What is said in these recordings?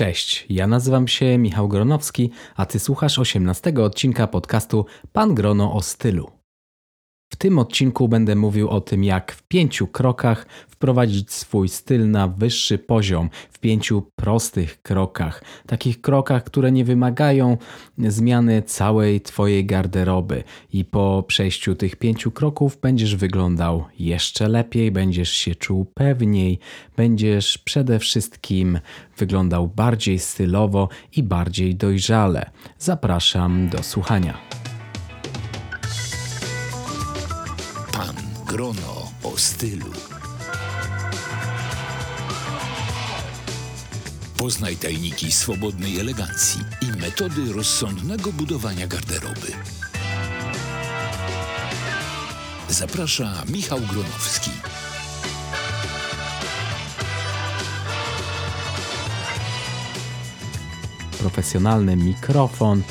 Cześć, ja nazywam się Michał Gronowski, a ty słuchasz 18 odcinka podcastu Pan Grono o stylu. W tym odcinku będę mówił o tym, jak w pięciu krokach wprowadzić swój styl na wyższy poziom, w pięciu prostych krokach. Takich krokach, które nie wymagają zmiany całej Twojej garderoby. I po przejściu tych pięciu kroków będziesz wyglądał jeszcze lepiej, będziesz się czuł pewniej, będziesz przede wszystkim wyglądał bardziej stylowo i bardziej dojrzale. Zapraszam do słuchania. Grono o stylu. Poznaj tajniki swobodnej elegancji i metody rozsądnego budowania garderoby. Zaprasza Michał Gronowski. Profesjonalny mikrofon,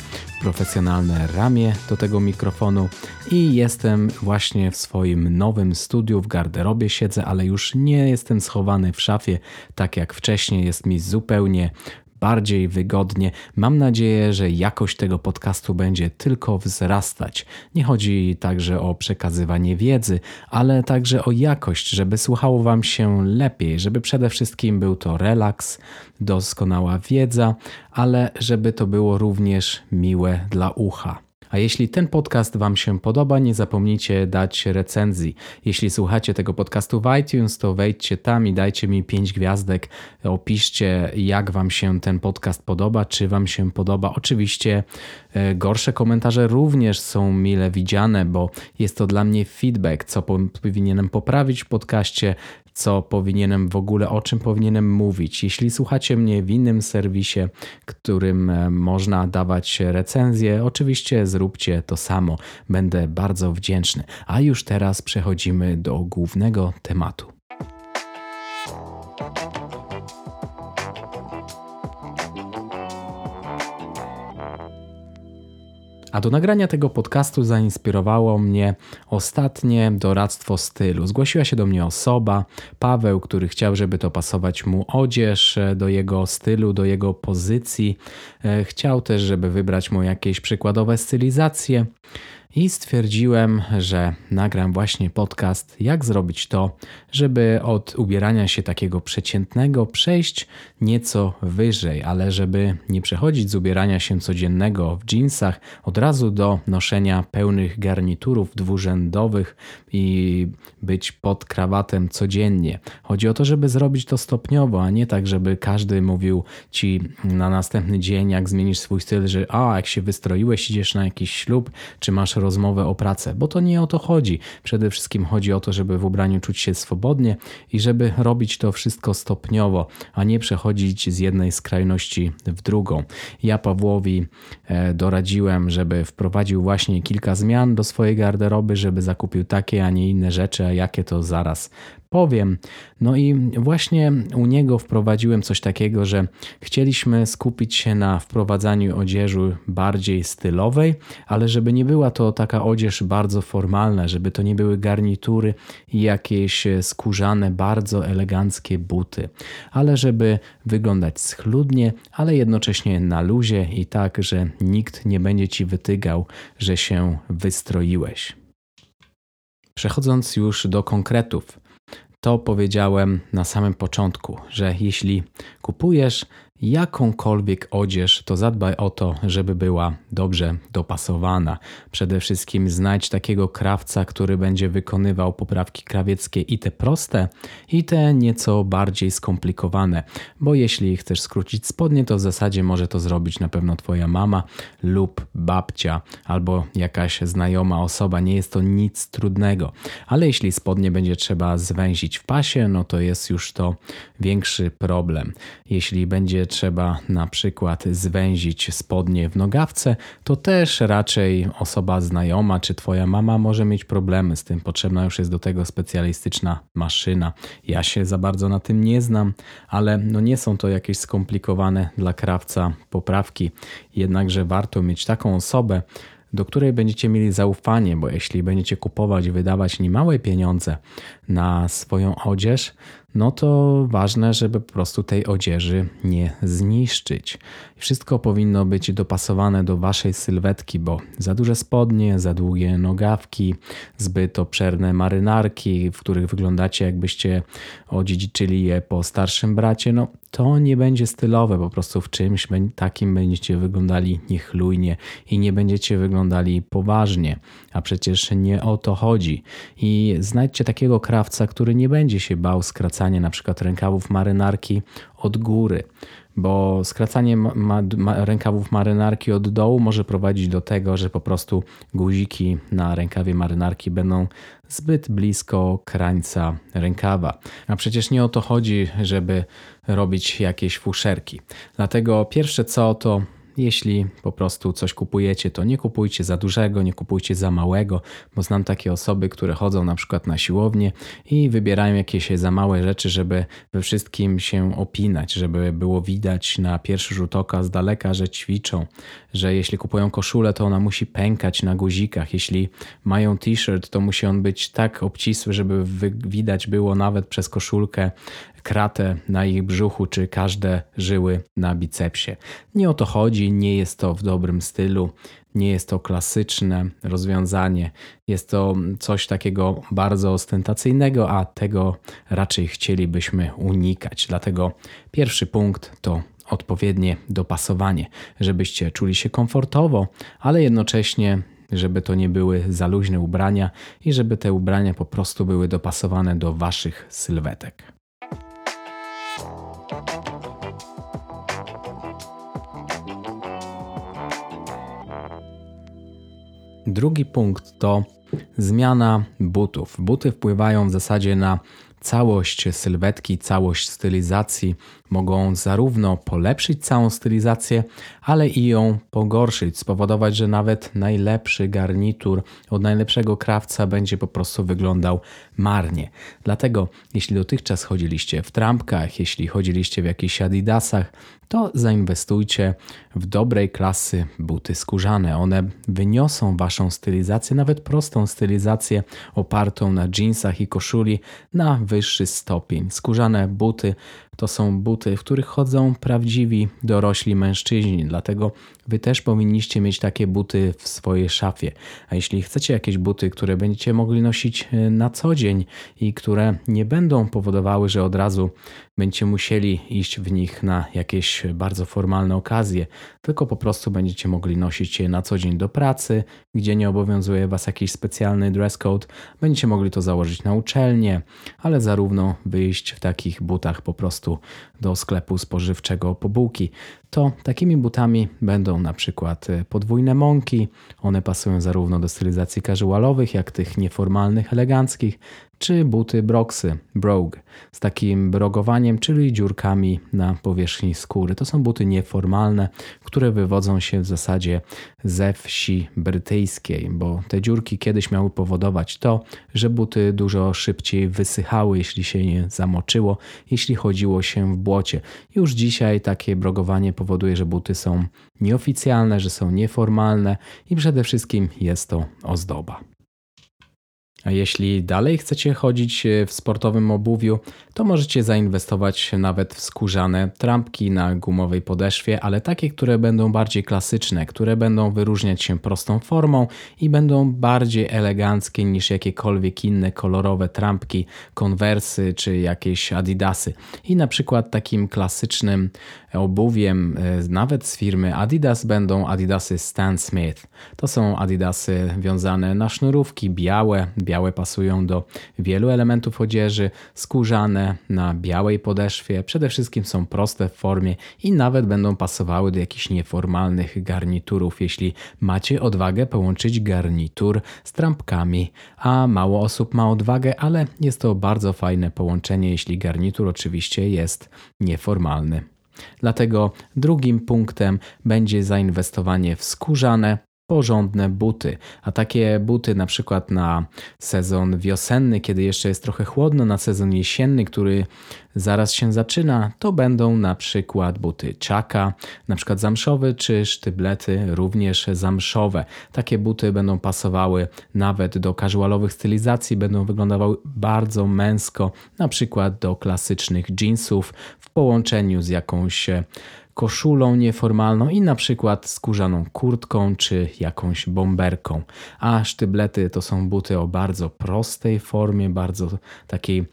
profesjonalne ramię do tego mikrofonu i jestem właśnie w swoim nowym studiu w garderobie siedzę, ale już nie jestem schowany w szafie tak jak wcześniej, jest mi zupełnie bardziej wygodnie. Mam nadzieję, że jakość tego podcastu będzie tylko wzrastać. Nie chodzi także o przekazywanie wiedzy, ale także o jakość, żeby słuchało Wam się lepiej, żeby przede wszystkim był to relaks, doskonała wiedza, ale żeby to było również miłe dla ucha. A jeśli ten podcast Wam się podoba, nie zapomnijcie dać recenzji. Jeśli słuchacie tego podcastu w iTunes, to wejdźcie tam i dajcie mi 5 gwiazdek. Opiszcie, jak Wam się ten podcast podoba, czy Wam się podoba. Oczywiście e, gorsze komentarze również są mile widziane, bo jest to dla mnie feedback, co powinienem poprawić w podcaście, co powinienem w ogóle, o czym powinienem mówić. Jeśli słuchacie mnie w innym serwisie, którym e, można dawać recenzje, oczywiście zróbcie to samo. Będę bardzo wdzięczny. A już teraz przechodzimy do głównego tematu. A do nagrania tego podcastu zainspirowało mnie ostatnie doradztwo stylu. Zgłosiła się do mnie osoba, Paweł, który chciał, żeby to pasować mu odzież e, do jego stylu, do jego pozycji. E, chciał też, żeby wybrać mu jakieś przykładowe stylizacje i stwierdziłem, że nagram właśnie podcast, jak zrobić to, żeby od ubierania się takiego przeciętnego przejść nieco wyżej, ale żeby nie przechodzić z ubierania się codziennego w jeansach od razu do noszenia pełnych garniturów dwurzędowych i być pod krawatem codziennie. Chodzi o to, żeby zrobić to stopniowo, a nie tak, żeby każdy mówił ci na następny dzień, jak zmienisz swój styl, że a, jak się wystroiłeś, idziesz na jakiś ślub, czy masz rozmowę o pracę, bo to nie o to chodzi. Przede wszystkim chodzi o to, żeby w ubraniu czuć się swobodnie i żeby robić to wszystko stopniowo, a nie przechodzić z jednej skrajności w drugą. Ja Pawłowi e, doradziłem, żeby wprowadził właśnie kilka zmian do swojej garderoby, żeby zakupił takie, a nie inne rzeczy, a jakie to zaraz powiem. No i właśnie u niego wprowadziłem coś takiego, że chcieliśmy skupić się na wprowadzaniu odzieży bardziej stylowej, ale żeby nie była to taka odzież bardzo formalna, żeby to nie były garnitury i jakieś skórzane, bardzo eleganckie buty, ale żeby wyglądać schludnie, ale jednocześnie na luzie i tak, że nikt nie będzie ci wytygał, że się wystroiłeś. Przechodząc już do konkretów, to powiedziałem na samym początku, że jeśli kupujesz jakąkolwiek odzież, to zadbaj o to, żeby była dobrze dopasowana. Przede wszystkim znajdź takiego krawca, który będzie wykonywał poprawki krawieckie i te proste, i te nieco bardziej skomplikowane, bo jeśli chcesz skrócić spodnie, to w zasadzie może to zrobić na pewno Twoja mama lub babcia albo jakaś znajoma osoba. Nie jest to nic trudnego, ale jeśli spodnie będzie trzeba zwęzić w pasie, no to jest już to większy problem. Jeśli będzie trzeba na przykład zwęzić spodnie w nogawce, to też raczej osoba znajoma czy twoja mama może mieć problemy z tym. Potrzebna już jest do tego specjalistyczna maszyna. Ja się za bardzo na tym nie znam, ale no nie są to jakieś skomplikowane dla krawca poprawki. Jednakże warto mieć taką osobę, do której będziecie mieli zaufanie, bo jeśli będziecie kupować, wydawać niemałe pieniądze na swoją odzież, no to ważne, żeby po prostu tej odzieży nie zniszczyć. Wszystko powinno być dopasowane do waszej sylwetki, bo za duże spodnie, za długie nogawki, zbyt obszerne marynarki, w których wyglądacie jakbyście odziedziczyli je po starszym bracie, no to nie będzie stylowe, po prostu w czymś takim będziecie wyglądali niechlujnie i nie będziecie wyglądali poważnie, a przecież nie o to chodzi. I znajdźcie takiego krawca, który nie będzie się bał skracania na przykład rękawów marynarki od góry, bo skracanie ma, ma, rękawów marynarki od dołu może prowadzić do tego, że po prostu guziki na rękawie marynarki będą zbyt blisko krańca rękawa. A przecież nie o to chodzi, żeby robić jakieś fuszerki. Dlatego pierwsze co to jeśli po prostu coś kupujecie, to nie kupujcie za dużego, nie kupujcie za małego, bo znam takie osoby, które chodzą na przykład na siłownię i wybierają jakieś za małe rzeczy, żeby we wszystkim się opinać, żeby było widać na pierwszy rzut oka z daleka, że ćwiczą, że jeśli kupują koszulę, to ona musi pękać na guzikach. Jeśli mają t-shirt, to musi on być tak obcisły, żeby widać było nawet przez koszulkę kratę na ich brzuchu, czy każde żyły na bicepsie. Nie o to chodzi, nie jest to w dobrym stylu, nie jest to klasyczne rozwiązanie. Jest to coś takiego bardzo ostentacyjnego, a tego raczej chcielibyśmy unikać. Dlatego pierwszy punkt to odpowiednie dopasowanie, żebyście czuli się komfortowo, ale jednocześnie żeby to nie były za luźne ubrania i żeby te ubrania po prostu były dopasowane do waszych sylwetek. Drugi punkt to zmiana butów. Buty wpływają w zasadzie na całość sylwetki, całość stylizacji. Mogą zarówno polepszyć całą stylizację, ale i ją pogorszyć, spowodować, że nawet najlepszy garnitur od najlepszego krawca będzie po prostu wyglądał marnie. Dlatego, jeśli dotychczas chodziliście w trampkach, jeśli chodziliście w jakichś adidasach, to zainwestujcie w dobrej klasy buty skórzane. One wyniosą waszą stylizację, nawet prostą stylizację opartą na jeansach i koszuli na wyższy stopień. Skórzane buty to są buty, w których chodzą prawdziwi dorośli mężczyźni, dlatego wy też powinniście mieć takie buty w swojej szafie. A jeśli chcecie jakieś buty, które będziecie mogli nosić e, na co dzień i które nie będą powodowały, że od razu będziecie musieli iść w nich na jakieś bardzo formalne okazje, tylko po prostu będziecie mogli nosić je na co dzień do pracy, gdzie nie obowiązuje Was jakiś specjalny dress code, będziecie mogli to założyć na uczelnię, ale zarówno wyjść w takich butach po prostu do sklepu spożywczego po bułki, to takimi butami będą na przykład e, podwójne mąki. One pasują zarówno do stylizacji casualowych, jak tych nieformalnych, eleganckich, czy buty Broxy, Brogue, z takim brogowaniem, czyli dziurkami na powierzchni skóry. To są buty nieformalne, które wywodzą się w zasadzie ze wsi brytyjskiej, bo te dziurki kiedyś miały powodować to, że buty dużo szybciej wysychały, jeśli się je zamoczyło, jeśli chodziło się w błocie. Już dzisiaj takie brogowanie powoduje, że buty są nieoficjalne, że są nieformalne i przede wszystkim jest to ozdoba. A jeśli dalej chcecie chodzić e, w sportowym obuwiu, to możecie zainwestować nawet w skórzane trampki na gumowej podeszwie, ale takie, które będą bardziej klasyczne, które będą wyróżniać się prostą formą i będą bardziej eleganckie niż jakiekolwiek inne kolorowe trampki, konwersy czy jakieś adidasy. I na przykład takim klasycznym obuwiem, e, nawet z firmy Adidas, będą adidasy Stan Smith. To są adidasy wiązane na sznurówki białe, białe pasują do wielu elementów odzieży, skórzane na białej podeszwie, przede wszystkim są proste w formie i nawet będą pasowały do jakichś nieformalnych garniturów, jeśli macie odwagę połączyć garnitur z trampkami, a mało osób ma odwagę, ale jest to bardzo fajne połączenie, jeśli garnitur oczywiście jest nieformalny. Dlatego drugim punktem będzie zainwestowanie w skórzane porządne buty. A takie buty na przykład na sezon wiosenny, kiedy jeszcze jest trochę chłodno, na sezon jesienny, który zaraz się zaczyna, to będą na przykład buty czaka, na przykład zamszowe, czy sztyblety również zamszowe. Takie buty będą pasowały nawet do casualowych stylizacji, będą wyglądały bardzo męsko, na przykład do klasycznych jeansów w połączeniu z jakąś koszulą nieformalną i na przykład skórzaną kurtką czy jakąś bomberką. A sztyblety to są buty o bardzo prostej formie, bardzo takiej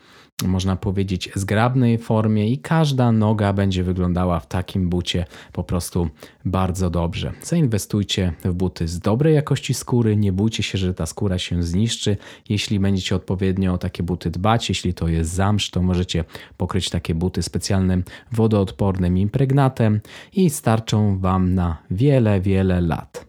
można powiedzieć, zgrabnej formie i każda noga będzie wyglądała w takim bucie po prostu bardzo dobrze. Zainwestujcie w buty z dobrej jakości skóry, nie bójcie się, że ta skóra się zniszczy. Jeśli będziecie odpowiednio o takie buty dbać, jeśli to jest zamsz, to możecie pokryć takie buty specjalnym wodoodpornym impregnatem i starczą Wam na wiele, wiele lat.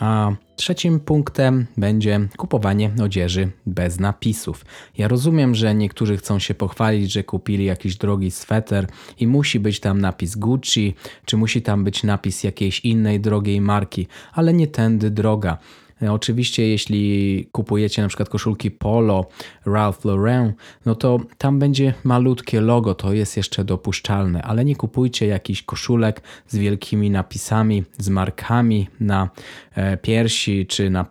A trzecim punktem będzie kupowanie odzieży bez napisów. Ja rozumiem, że niektórzy chcą się pochwalić, że kupili jakiś drogi sweter i musi być tam napis Gucci, czy musi tam być napis jakiejś innej drogiej marki, ale nie tędy droga. E, oczywiście, jeśli kupujecie na przykład koszulki Polo, Ralph Lauren, no to tam będzie malutkie logo, to jest jeszcze dopuszczalne, ale nie kupujcie jakichś koszulek z wielkimi napisami, z markami na e, piersi czy na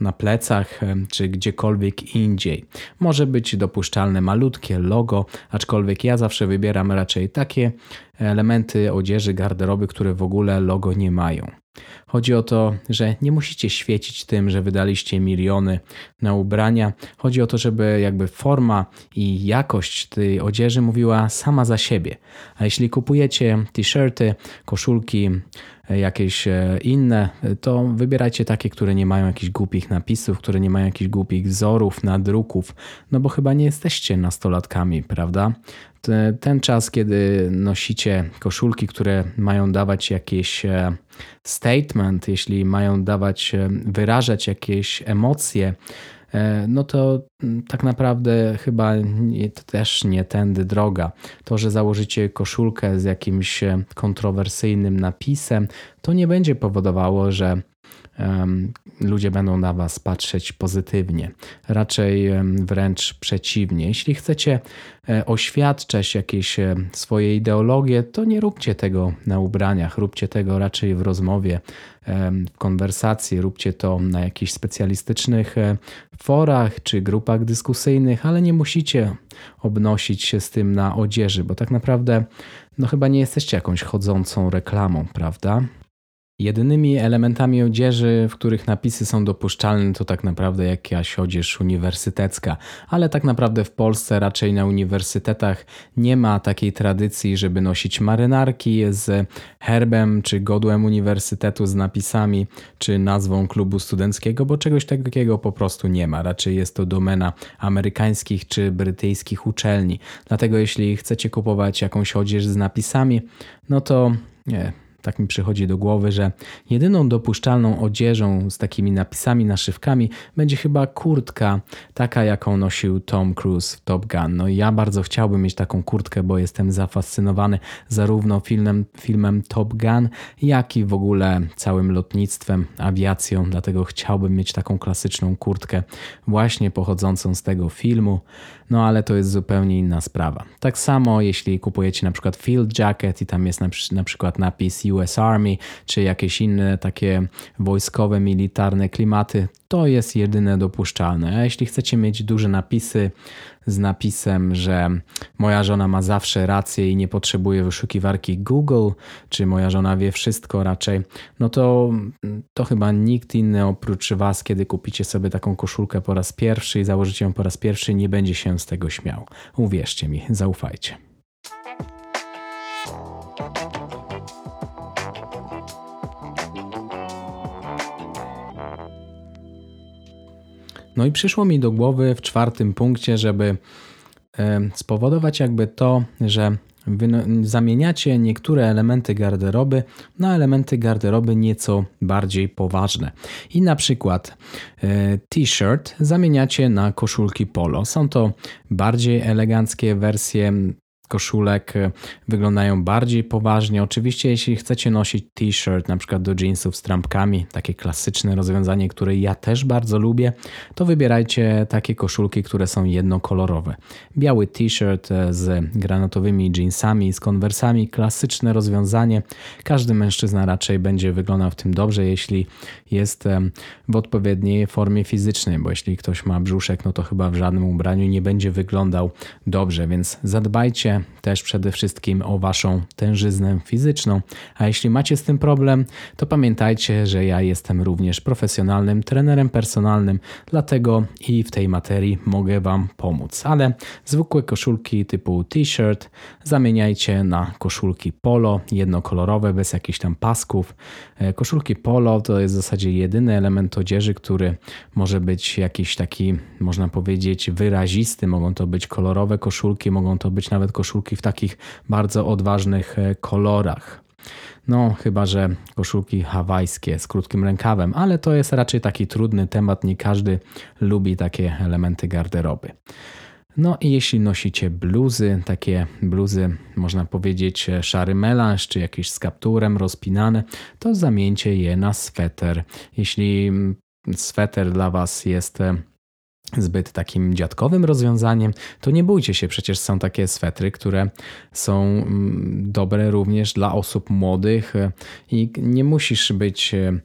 na plecach e, czy gdziekolwiek indziej. Może być dopuszczalne malutkie logo, aczkolwiek ja zawsze wybieram raczej takie elementy odzieży, garderoby, które w ogóle logo nie mają. Chodzi o to, że nie musicie świecić tym, że wydaliście miliony na ubrania. Chodzi o to, żeby jakby forma i jakość tej odzieży mówiła sama za siebie. A jeśli kupujecie t-shirty, koszulki, e, jakieś e, inne, to wybierajcie takie, które nie mają jakichś głupich napisów, które nie mają jakichś głupich wzorów, nadruków, no bo chyba nie jesteście nastolatkami, prawda? Ten czas, kiedy nosicie koszulki, które mają dawać jakieś e, statement, jeśli mają dawać, e, wyrażać jakieś emocje, e, no to mm, tak naprawdę chyba nie, też nie tędy droga. To, że założycie koszulkę z jakimś kontrowersyjnym napisem, to nie będzie powodowało, że ludzie będą na Was patrzeć pozytywnie, raczej wręcz przeciwnie. Jeśli chcecie e, oświadczać jakieś e, swoje ideologie, to nie róbcie tego na ubraniach, róbcie tego raczej w rozmowie, w konwersacji, róbcie to na jakichś specjalistycznych e, forach czy grupach dyskusyjnych, ale nie musicie obnosić się z tym na odzieży, bo tak naprawdę no chyba nie jesteście jakąś chodzącą reklamą, prawda? Jedynymi elementami odzieży, w których napisy są dopuszczalne, to tak naprawdę jakaś odzież uniwersytecka, ale tak naprawdę w Polsce raczej na uniwersytetach nie ma takiej tradycji, żeby nosić marynarki z herbem czy godłem uniwersytetu z napisami czy nazwą klubu studenckiego, bo czegoś takiego po prostu nie ma. Raczej jest to domena amerykańskich czy brytyjskich uczelni. Dlatego jeśli chcecie kupować jakąś odzież z napisami, no to nie tak mi przychodzi do głowy, że jedyną dopuszczalną odzieżą z takimi napisami, naszywkami będzie chyba kurtka, taka jaką nosił Tom Cruise w Top Gun. No i ja bardzo chciałbym mieć taką kurtkę, bo jestem zafascynowany zarówno filmem, filmem Top Gun, jak i w ogóle całym lotnictwem, awiacją, dlatego chciałbym mieć taką klasyczną kurtkę właśnie pochodzącą z tego filmu. No ale to jest zupełnie inna sprawa. Tak samo jeśli kupujecie na przykład field jacket i tam jest na, na przykład napis US Army, czy jakieś inne takie wojskowe, militarne klimaty, to jest jedyne dopuszczalne. A jeśli chcecie mieć duże napisy z napisem, że moja żona ma zawsze rację i nie potrzebuje wyszukiwarki Google, czy moja żona wie wszystko raczej, no to, to chyba nikt inny oprócz Was, kiedy kupicie sobie taką koszulkę po raz pierwszy i założycie ją po raz pierwszy, nie będzie się z tego śmiał. Uwierzcie mi, zaufajcie. No i przyszło mi do głowy w czwartym punkcie, żeby spowodować jakby to, że zamieniacie niektóre elementy garderoby na elementy garderoby nieco bardziej poważne. I na przykład e, t-shirt zamieniacie na koszulki polo. Są to bardziej eleganckie wersje koszulek e, wyglądają bardziej poważnie. Oczywiście, jeśli chcecie nosić t-shirt, na przykład do jeansów z trampkami, takie klasyczne rozwiązanie, które ja też bardzo lubię, to wybierajcie takie koszulki, które są jednokolorowe. Biały t-shirt e, z granatowymi jeansami, z konwersami, klasyczne rozwiązanie. Każdy mężczyzna raczej będzie wyglądał w tym dobrze, jeśli jest w odpowiedniej formie fizycznej, bo jeśli ktoś ma brzuszek, no to chyba w żadnym ubraniu nie będzie wyglądał dobrze, więc zadbajcie też przede wszystkim o Waszą tężyznę fizyczną. A jeśli macie z tym problem, to pamiętajcie, że ja jestem również profesjonalnym trenerem personalnym, dlatego i w tej materii mogę Wam pomóc. Ale zwykłe koszulki typu t-shirt zamieniajcie na koszulki polo, jednokolorowe, bez jakichś tam pasków. E, koszulki polo to jest w zasadzie jedyny element odzieży, który może być jakiś taki, można powiedzieć, wyrazisty. Mogą to być kolorowe koszulki, mogą to być nawet koszulki koszulki w takich bardzo odważnych e, kolorach. No, chyba że koszulki hawajskie z krótkim rękawem, ale to jest raczej taki trudny temat. Nie każdy lubi takie elementy garderoby. No i jeśli nosicie bluzy, takie bluzy, można powiedzieć, e, szary melanż, czy jakieś z kapturem rozpinane, to zamieńcie je na sweter. Jeśli mm, sweter dla Was jest e, zbyt takim dziadkowym rozwiązaniem, to nie bójcie się, przecież są takie swetry, które są mm, dobre również dla osób młodych e, i nie musisz być e,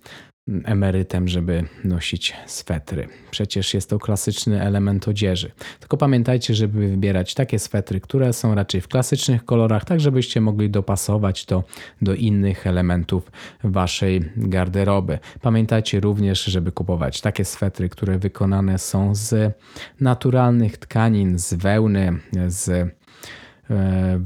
emerytem, żeby nosić swetry. Przecież jest to klasyczny element odzieży. Tylko pamiętajcie, żeby wybierać takie swetry, które są raczej w klasycznych kolorach, tak żebyście mogli dopasować to do innych elementów waszej garderoby. Pamiętajcie również, żeby kupować takie swetry, które wykonane są z naturalnych tkanin, z wełny, z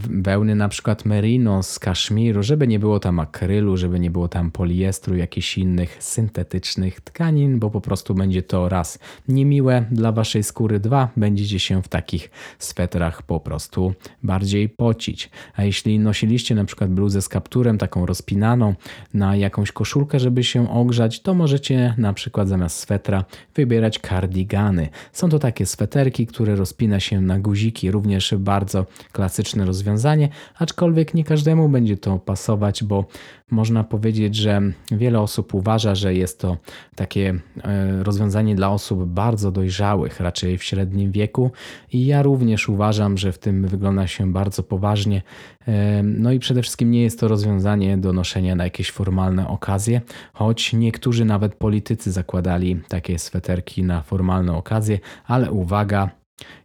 wełny na przykład merino z kaszmiru, żeby nie było tam akrylu, żeby nie było tam poliestru, jakichś innych syntetycznych tkanin, bo po prostu będzie to raz niemiłe dla waszej skóry, dwa będziecie się w takich swetrach po prostu bardziej pocić. A jeśli nosiliście na przykład bluzę z kapturem taką rozpinaną na jakąś koszulkę, żeby się ogrzać, to możecie na przykład zamiast swetra wybierać kardigany. Są to takie sweterki, które rozpina się na guziki, również bardzo klasyczne klasyczne rozwiązanie, aczkolwiek nie każdemu będzie to pasować, bo można powiedzieć, że wiele osób uważa, że jest to takie e, rozwiązanie dla osób bardzo dojrzałych, raczej w średnim wieku. I ja również uważam, że w tym wygląda się bardzo poważnie. E, no i przede wszystkim nie jest to rozwiązanie do noszenia na jakieś formalne okazje, choć niektórzy nawet politycy zakładali takie sweterki na formalne okazje, ale uwaga,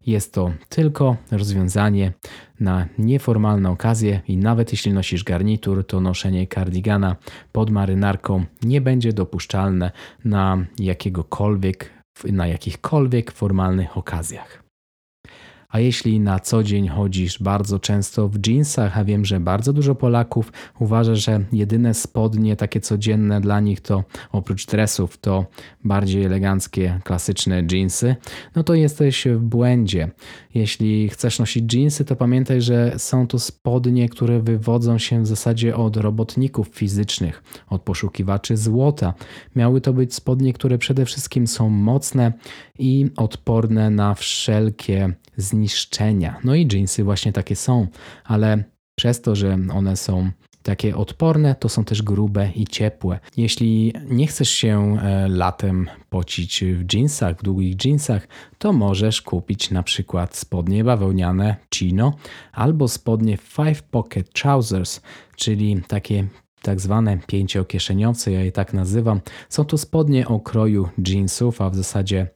jest to tylko rozwiązanie na nieformalne okazje i nawet jeśli nosisz garnitur, to noszenie kardigana pod marynarką nie będzie dopuszczalne na jakiegokolwiek, na jakichkolwiek formalnych okazjach. A jeśli na co dzień chodzisz bardzo często w jeansach, a wiem, że bardzo dużo Polaków uważa, że jedyne spodnie takie codzienne dla nich to oprócz dresów to bardziej eleganckie, klasyczne jeansy, no to jesteś w błędzie. Jeśli chcesz nosić jeansy, to pamiętaj, że są to spodnie, które wywodzą się w zasadzie od robotników fizycznych, od poszukiwaczy złota. Miały to być spodnie, które przede wszystkim są mocne i odporne na wszelkie zniszczenia. No i jeansy właśnie takie są, ale przez to, że one są takie odporne, to są też grube i ciepłe. Jeśli nie chcesz się e, latem pocić w jeansach, w długich jeansach, to możesz kupić na przykład spodnie bawełniane chino albo spodnie five pocket trousers, czyli takie tak zwane pięciokieszeniowce, ja je tak nazywam. Są to spodnie o kroju jeansów, a w zasadzie,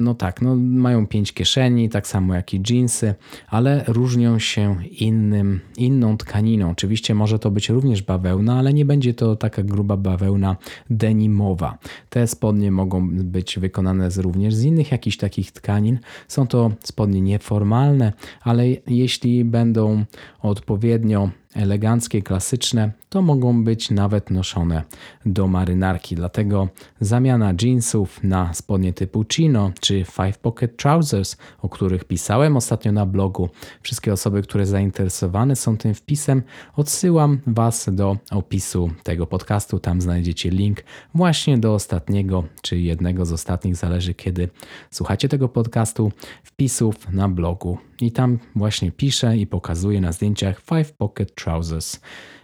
no tak, no mają pięć kieszeni, tak samo jak i jeansy, ale różnią się innym, inną tkaniną. Oczywiście może to być również bawełna, ale nie będzie to taka gruba bawełna denimowa. Te spodnie mogą być wykonane z, również z innych jakichś takich tkanin. Są to spodnie nieformalne, ale jeśli będą odpowiednio eleganckie, klasyczne, to mogą być nawet noszone do marynarki. Dlatego zamiana jeansów na spodnie typu chino czy five pocket trousers, o których pisałem ostatnio na blogu, wszystkie osoby, które zainteresowane są tym wpisem, odsyłam Was do opisu tego podcastu. Tam znajdziecie link właśnie do ostatniego, czy jednego z ostatnich, zależy kiedy słuchacie tego podcastu, wpisów na blogu. I tam właśnie piszę i pokazuję na zdjęciach Five Pocket Trousers.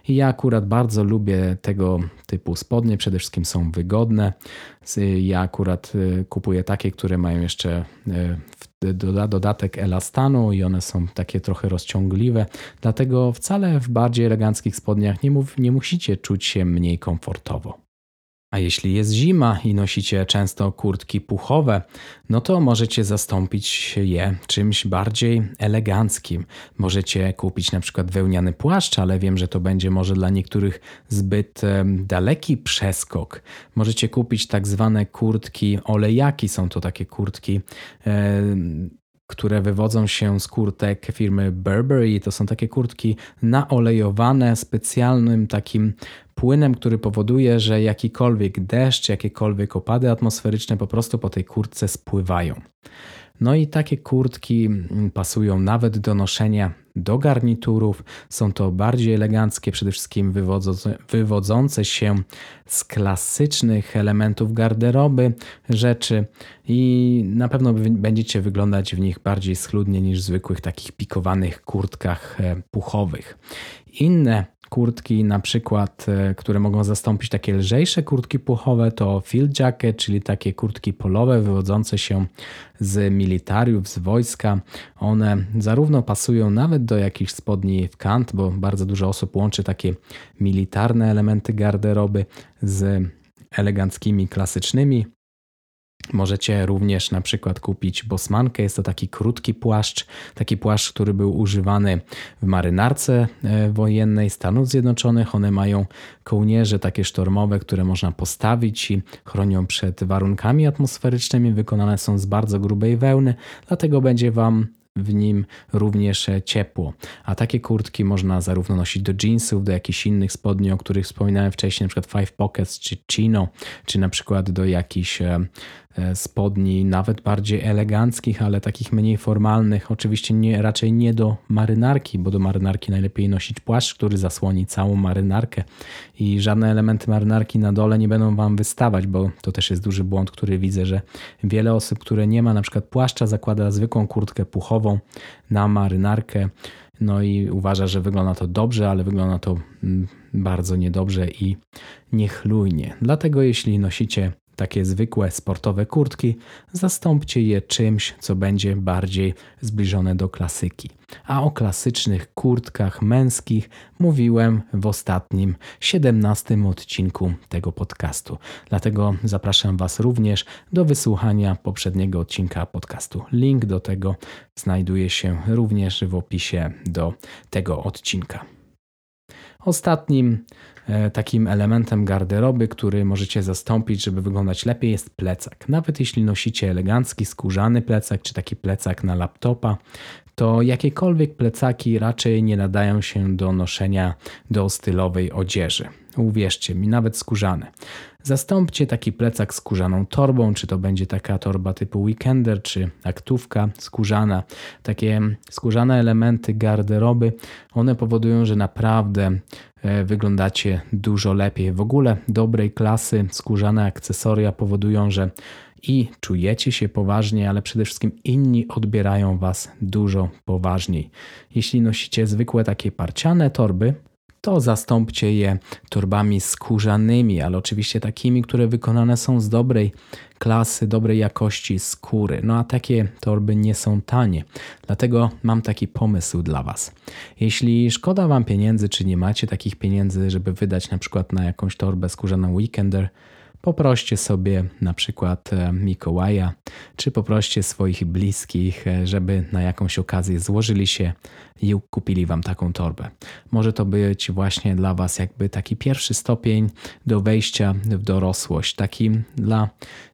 I ja akurat bardzo lubię tego typu spodnie, przede wszystkim są wygodne. Ja akurat y, kupuję takie, które mają jeszcze y, dodatek elastanu i one są takie trochę rozciągliwe. Dlatego wcale w bardziej eleganckich spodniach nie, mów, nie musicie czuć się mniej komfortowo. A jeśli jest zima i nosicie często kurtki puchowe, no to możecie zastąpić je czymś bardziej eleganckim. Możecie kupić na przykład wełniany płaszcz, ale wiem, że to będzie może dla niektórych zbyt daleki przeskok. Możecie kupić tak zwane kurtki olejaki, są to takie kurtki które wywodzą się z kurtek firmy Burberry. To są takie kurtki naolejowane specjalnym takim płynem, który powoduje, że jakikolwiek deszcz, jakiekolwiek opady atmosferyczne po prostu po tej kurtce spływają. No i takie kurtki mm, pasują nawet do noszenia do garniturów. Są to bardziej eleganckie, przede wszystkim wywodzące się z klasycznych elementów garderoby rzeczy i na pewno będziecie wyglądać w nich bardziej schludnie niż w zwykłych takich pikowanych kurtkach e, puchowych. Inne kurtki, na przykład, e, które mogą zastąpić takie lżejsze kurtki puchowe, to field jacket, czyli takie kurtki polowe wywodzące się z militariów, z wojska. One zarówno pasują nawet do jakichś spodni w kant, bo bardzo dużo osób łączy takie militarne elementy garderoby z eleganckimi, klasycznymi Możecie również na przykład kupić bosmankę. Jest to taki krótki płaszcz, taki płaszcz, który był używany w marynarce e, wojennej Stanów Zjednoczonych. One mają kołnierze takie sztormowe, które można postawić i chronią przed warunkami atmosferycznymi. Wykonane są z bardzo grubej wełny, dlatego będzie Wam w nim również ciepło. A takie kurtki można zarówno nosić do jeansów, do jakichś innych spodni, o których wspominałem wcześniej, przykład Five Pockets czy Chino, czy na przykład do jakichś E, spodni, nawet bardziej eleganckich, ale takich mniej formalnych. Oczywiście nie, raczej nie do marynarki, bo do marynarki najlepiej nosić płaszcz, który zasłoni całą marynarkę i żadne elementy marynarki na dole nie będą Wam wystawać, bo to też jest duży błąd, który widzę, że wiele osób, które nie ma na przykład płaszcza, zakłada zwykłą kurtkę puchową na marynarkę. No i uważa, że wygląda to dobrze, ale wygląda to mm, bardzo niedobrze i niechlujnie. Dlatego jeśli nosicie takie zwykłe sportowe kurtki, zastąpcie je czymś, co będzie bardziej zbliżone do klasyki. A o klasycznych kurtkach męskich mówiłem w ostatnim, 17 odcinku tego podcastu. Dlatego zapraszam Was również do wysłuchania poprzedniego odcinka podcastu. Link do tego znajduje się również w opisie do tego odcinka. Ostatnim takim elementem garderoby, który możecie zastąpić, żeby wyglądać lepiej, jest plecak. Nawet jeśli nosicie elegancki, skórzany plecak, czy taki plecak na laptopa, to jakiekolwiek plecaki raczej nie nadają się do noszenia do stylowej odzieży. Uwierzcie mi, nawet skórzane. Zastąpcie taki plecak skórzaną torbą, czy to będzie taka torba typu weekender, czy aktówka skórzana. Takie skórzane elementy garderoby, one powodują, że naprawdę e, wyglądacie dużo lepiej. W ogóle dobrej klasy skórzane akcesoria powodują, że i czujecie się poważnie, ale przede wszystkim inni odbierają Was dużo poważniej. Jeśli nosicie zwykłe takie parciane torby, to zastąpcie je torbami skórzanymi, ale oczywiście takimi, które wykonane są z dobrej klasy, dobrej jakości skóry. No a takie torby nie są tanie. Dlatego mam taki pomysł dla Was. Jeśli szkoda Wam pieniędzy, czy nie macie takich pieniędzy, żeby wydać na przykład na jakąś torbę skórzaną Weekender, poproście sobie na przykład e, Mikołaja, czy poproście swoich bliskich, e, żeby na jakąś okazję złożyli się i kupili Wam taką torbę. Może to być właśnie dla Was jakby taki pierwszy stopień do wejścia w dorosłość, taki dla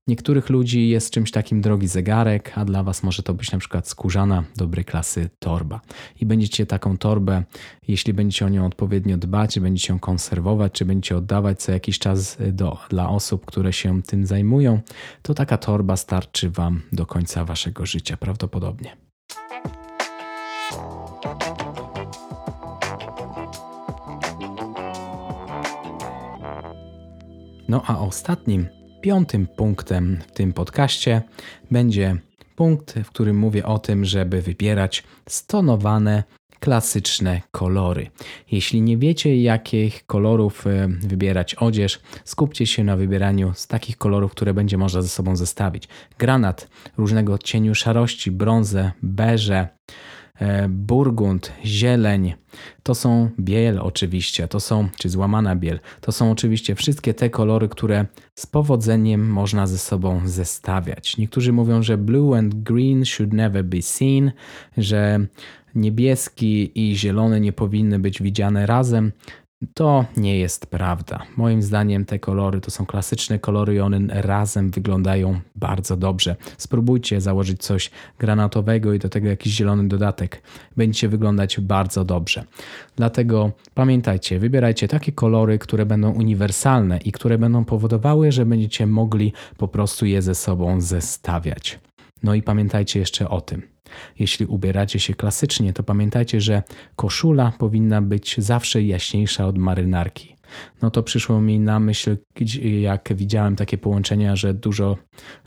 niektórych ludzi jest czymś takim drogi zegarek, a dla Was może to być na przykład skórzana, dobrej klasy torba. I będziecie taką torbę, jeśli będziecie o nią odpowiednio dbać, będziecie ją konserwować, czy będziecie oddawać co jakiś czas do, dla osób, które się tym zajmują, to taka torba starczy Wam do końca Waszego życia prawdopodobnie. No a ostatnim, piątym punktem w tym podcaście będzie punkt, w którym mówię o tym, żeby wybierać stonowane, klasyczne kolory. Jeśli nie wiecie, jakich kolorów e, wybierać odzież, skupcie się na wybieraniu z takich kolorów, które będzie można ze sobą zestawić. Granat różnego odcieniu szarości, brązę, beże, burgund, zieleń, to są biel oczywiście, to są, czy złamana biel, to są oczywiście wszystkie te kolory, które z powodzeniem można ze sobą zestawiać. Niektórzy mówią, że blue and green should never be seen, że niebieski i zielony nie powinny być widziane razem. To nie jest prawda. Moim zdaniem te kolory to są klasyczne kolory i one razem wyglądają bardzo dobrze. Spróbujcie założyć coś granatowego i do tego jakiś zielony dodatek. Będziecie wyglądać bardzo dobrze. Dlatego pamiętajcie, wybierajcie takie kolory, które będą uniwersalne i które będą powodowały, że będziecie mogli po prostu je ze sobą zestawiać. No i pamiętajcie jeszcze o tym. Jeśli ubieracie się klasycznie, to pamiętajcie, że koszula powinna być zawsze jaśniejsza od marynarki. No to przyszło mi na myśl, jak widziałem takie połączenia, że dużo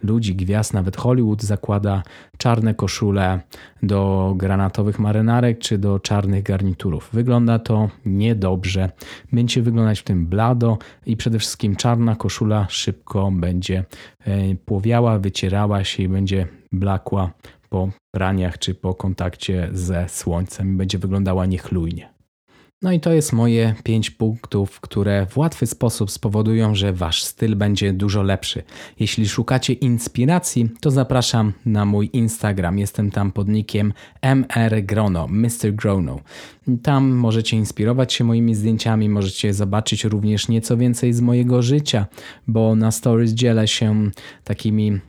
ludzi, gwiazd, nawet Hollywood zakłada czarne koszule do granatowych marynarek czy do czarnych garniturów. Wygląda to niedobrze. Będzie wyglądać w tym blado i przede wszystkim czarna koszula szybko będzie e, płowiała, wycierała się i będzie blakła po praniach czy po kontakcie ze słońcem będzie wyglądała niechlujnie. No i to jest moje 5 punktów, które w łatwy sposób spowodują, że wasz styl będzie dużo lepszy. Jeśli szukacie inspiracji, to zapraszam na mój Instagram. Jestem tam pod nickiem mrgrono, Mr. Grono. Tam możecie inspirować się moimi zdjęciami, możecie zobaczyć również nieco więcej z mojego życia, bo na stories dzielę się takimi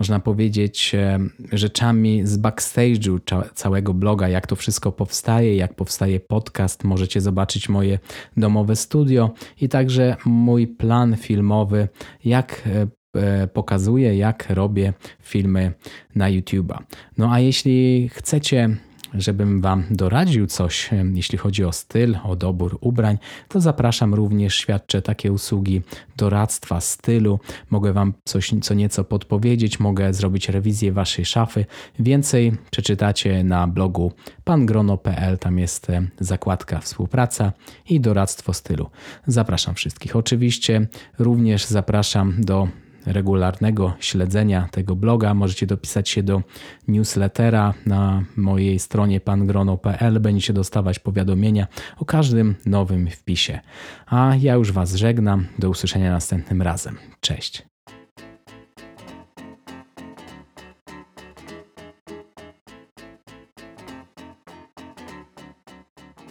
można powiedzieć, e, rzeczami z backstage'u całego bloga, jak to wszystko powstaje, jak powstaje podcast. Możecie zobaczyć moje domowe studio i także mój plan filmowy, jak e, e, pokazuję, jak robię filmy na YouTube'a. No a jeśli chcecie żebym Wam doradził coś, jeśli chodzi o styl, o dobór ubrań, to zapraszam również, świadczę takie usługi doradztwa stylu. Mogę Wam coś co nieco podpowiedzieć, mogę zrobić rewizję Waszej szafy. Więcej przeczytacie na blogu pangrono.pl, tam jest zakładka współpraca i doradztwo stylu. Zapraszam wszystkich. Oczywiście również zapraszam do regularnego śledzenia tego bloga. Możecie dopisać się do newslettera na mojej stronie pangrono.pl. Będziecie dostawać powiadomienia o każdym nowym wpisie. A ja już Was żegnam. Do usłyszenia następnym razem. Cześć.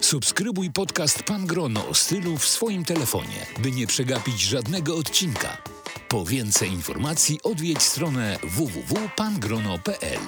Subskrybuj podcast Pan Grono o stylu w swoim telefonie, by nie przegapić żadnego odcinka. Po więcej informacji odwiedź stronę www.pangrono.pl.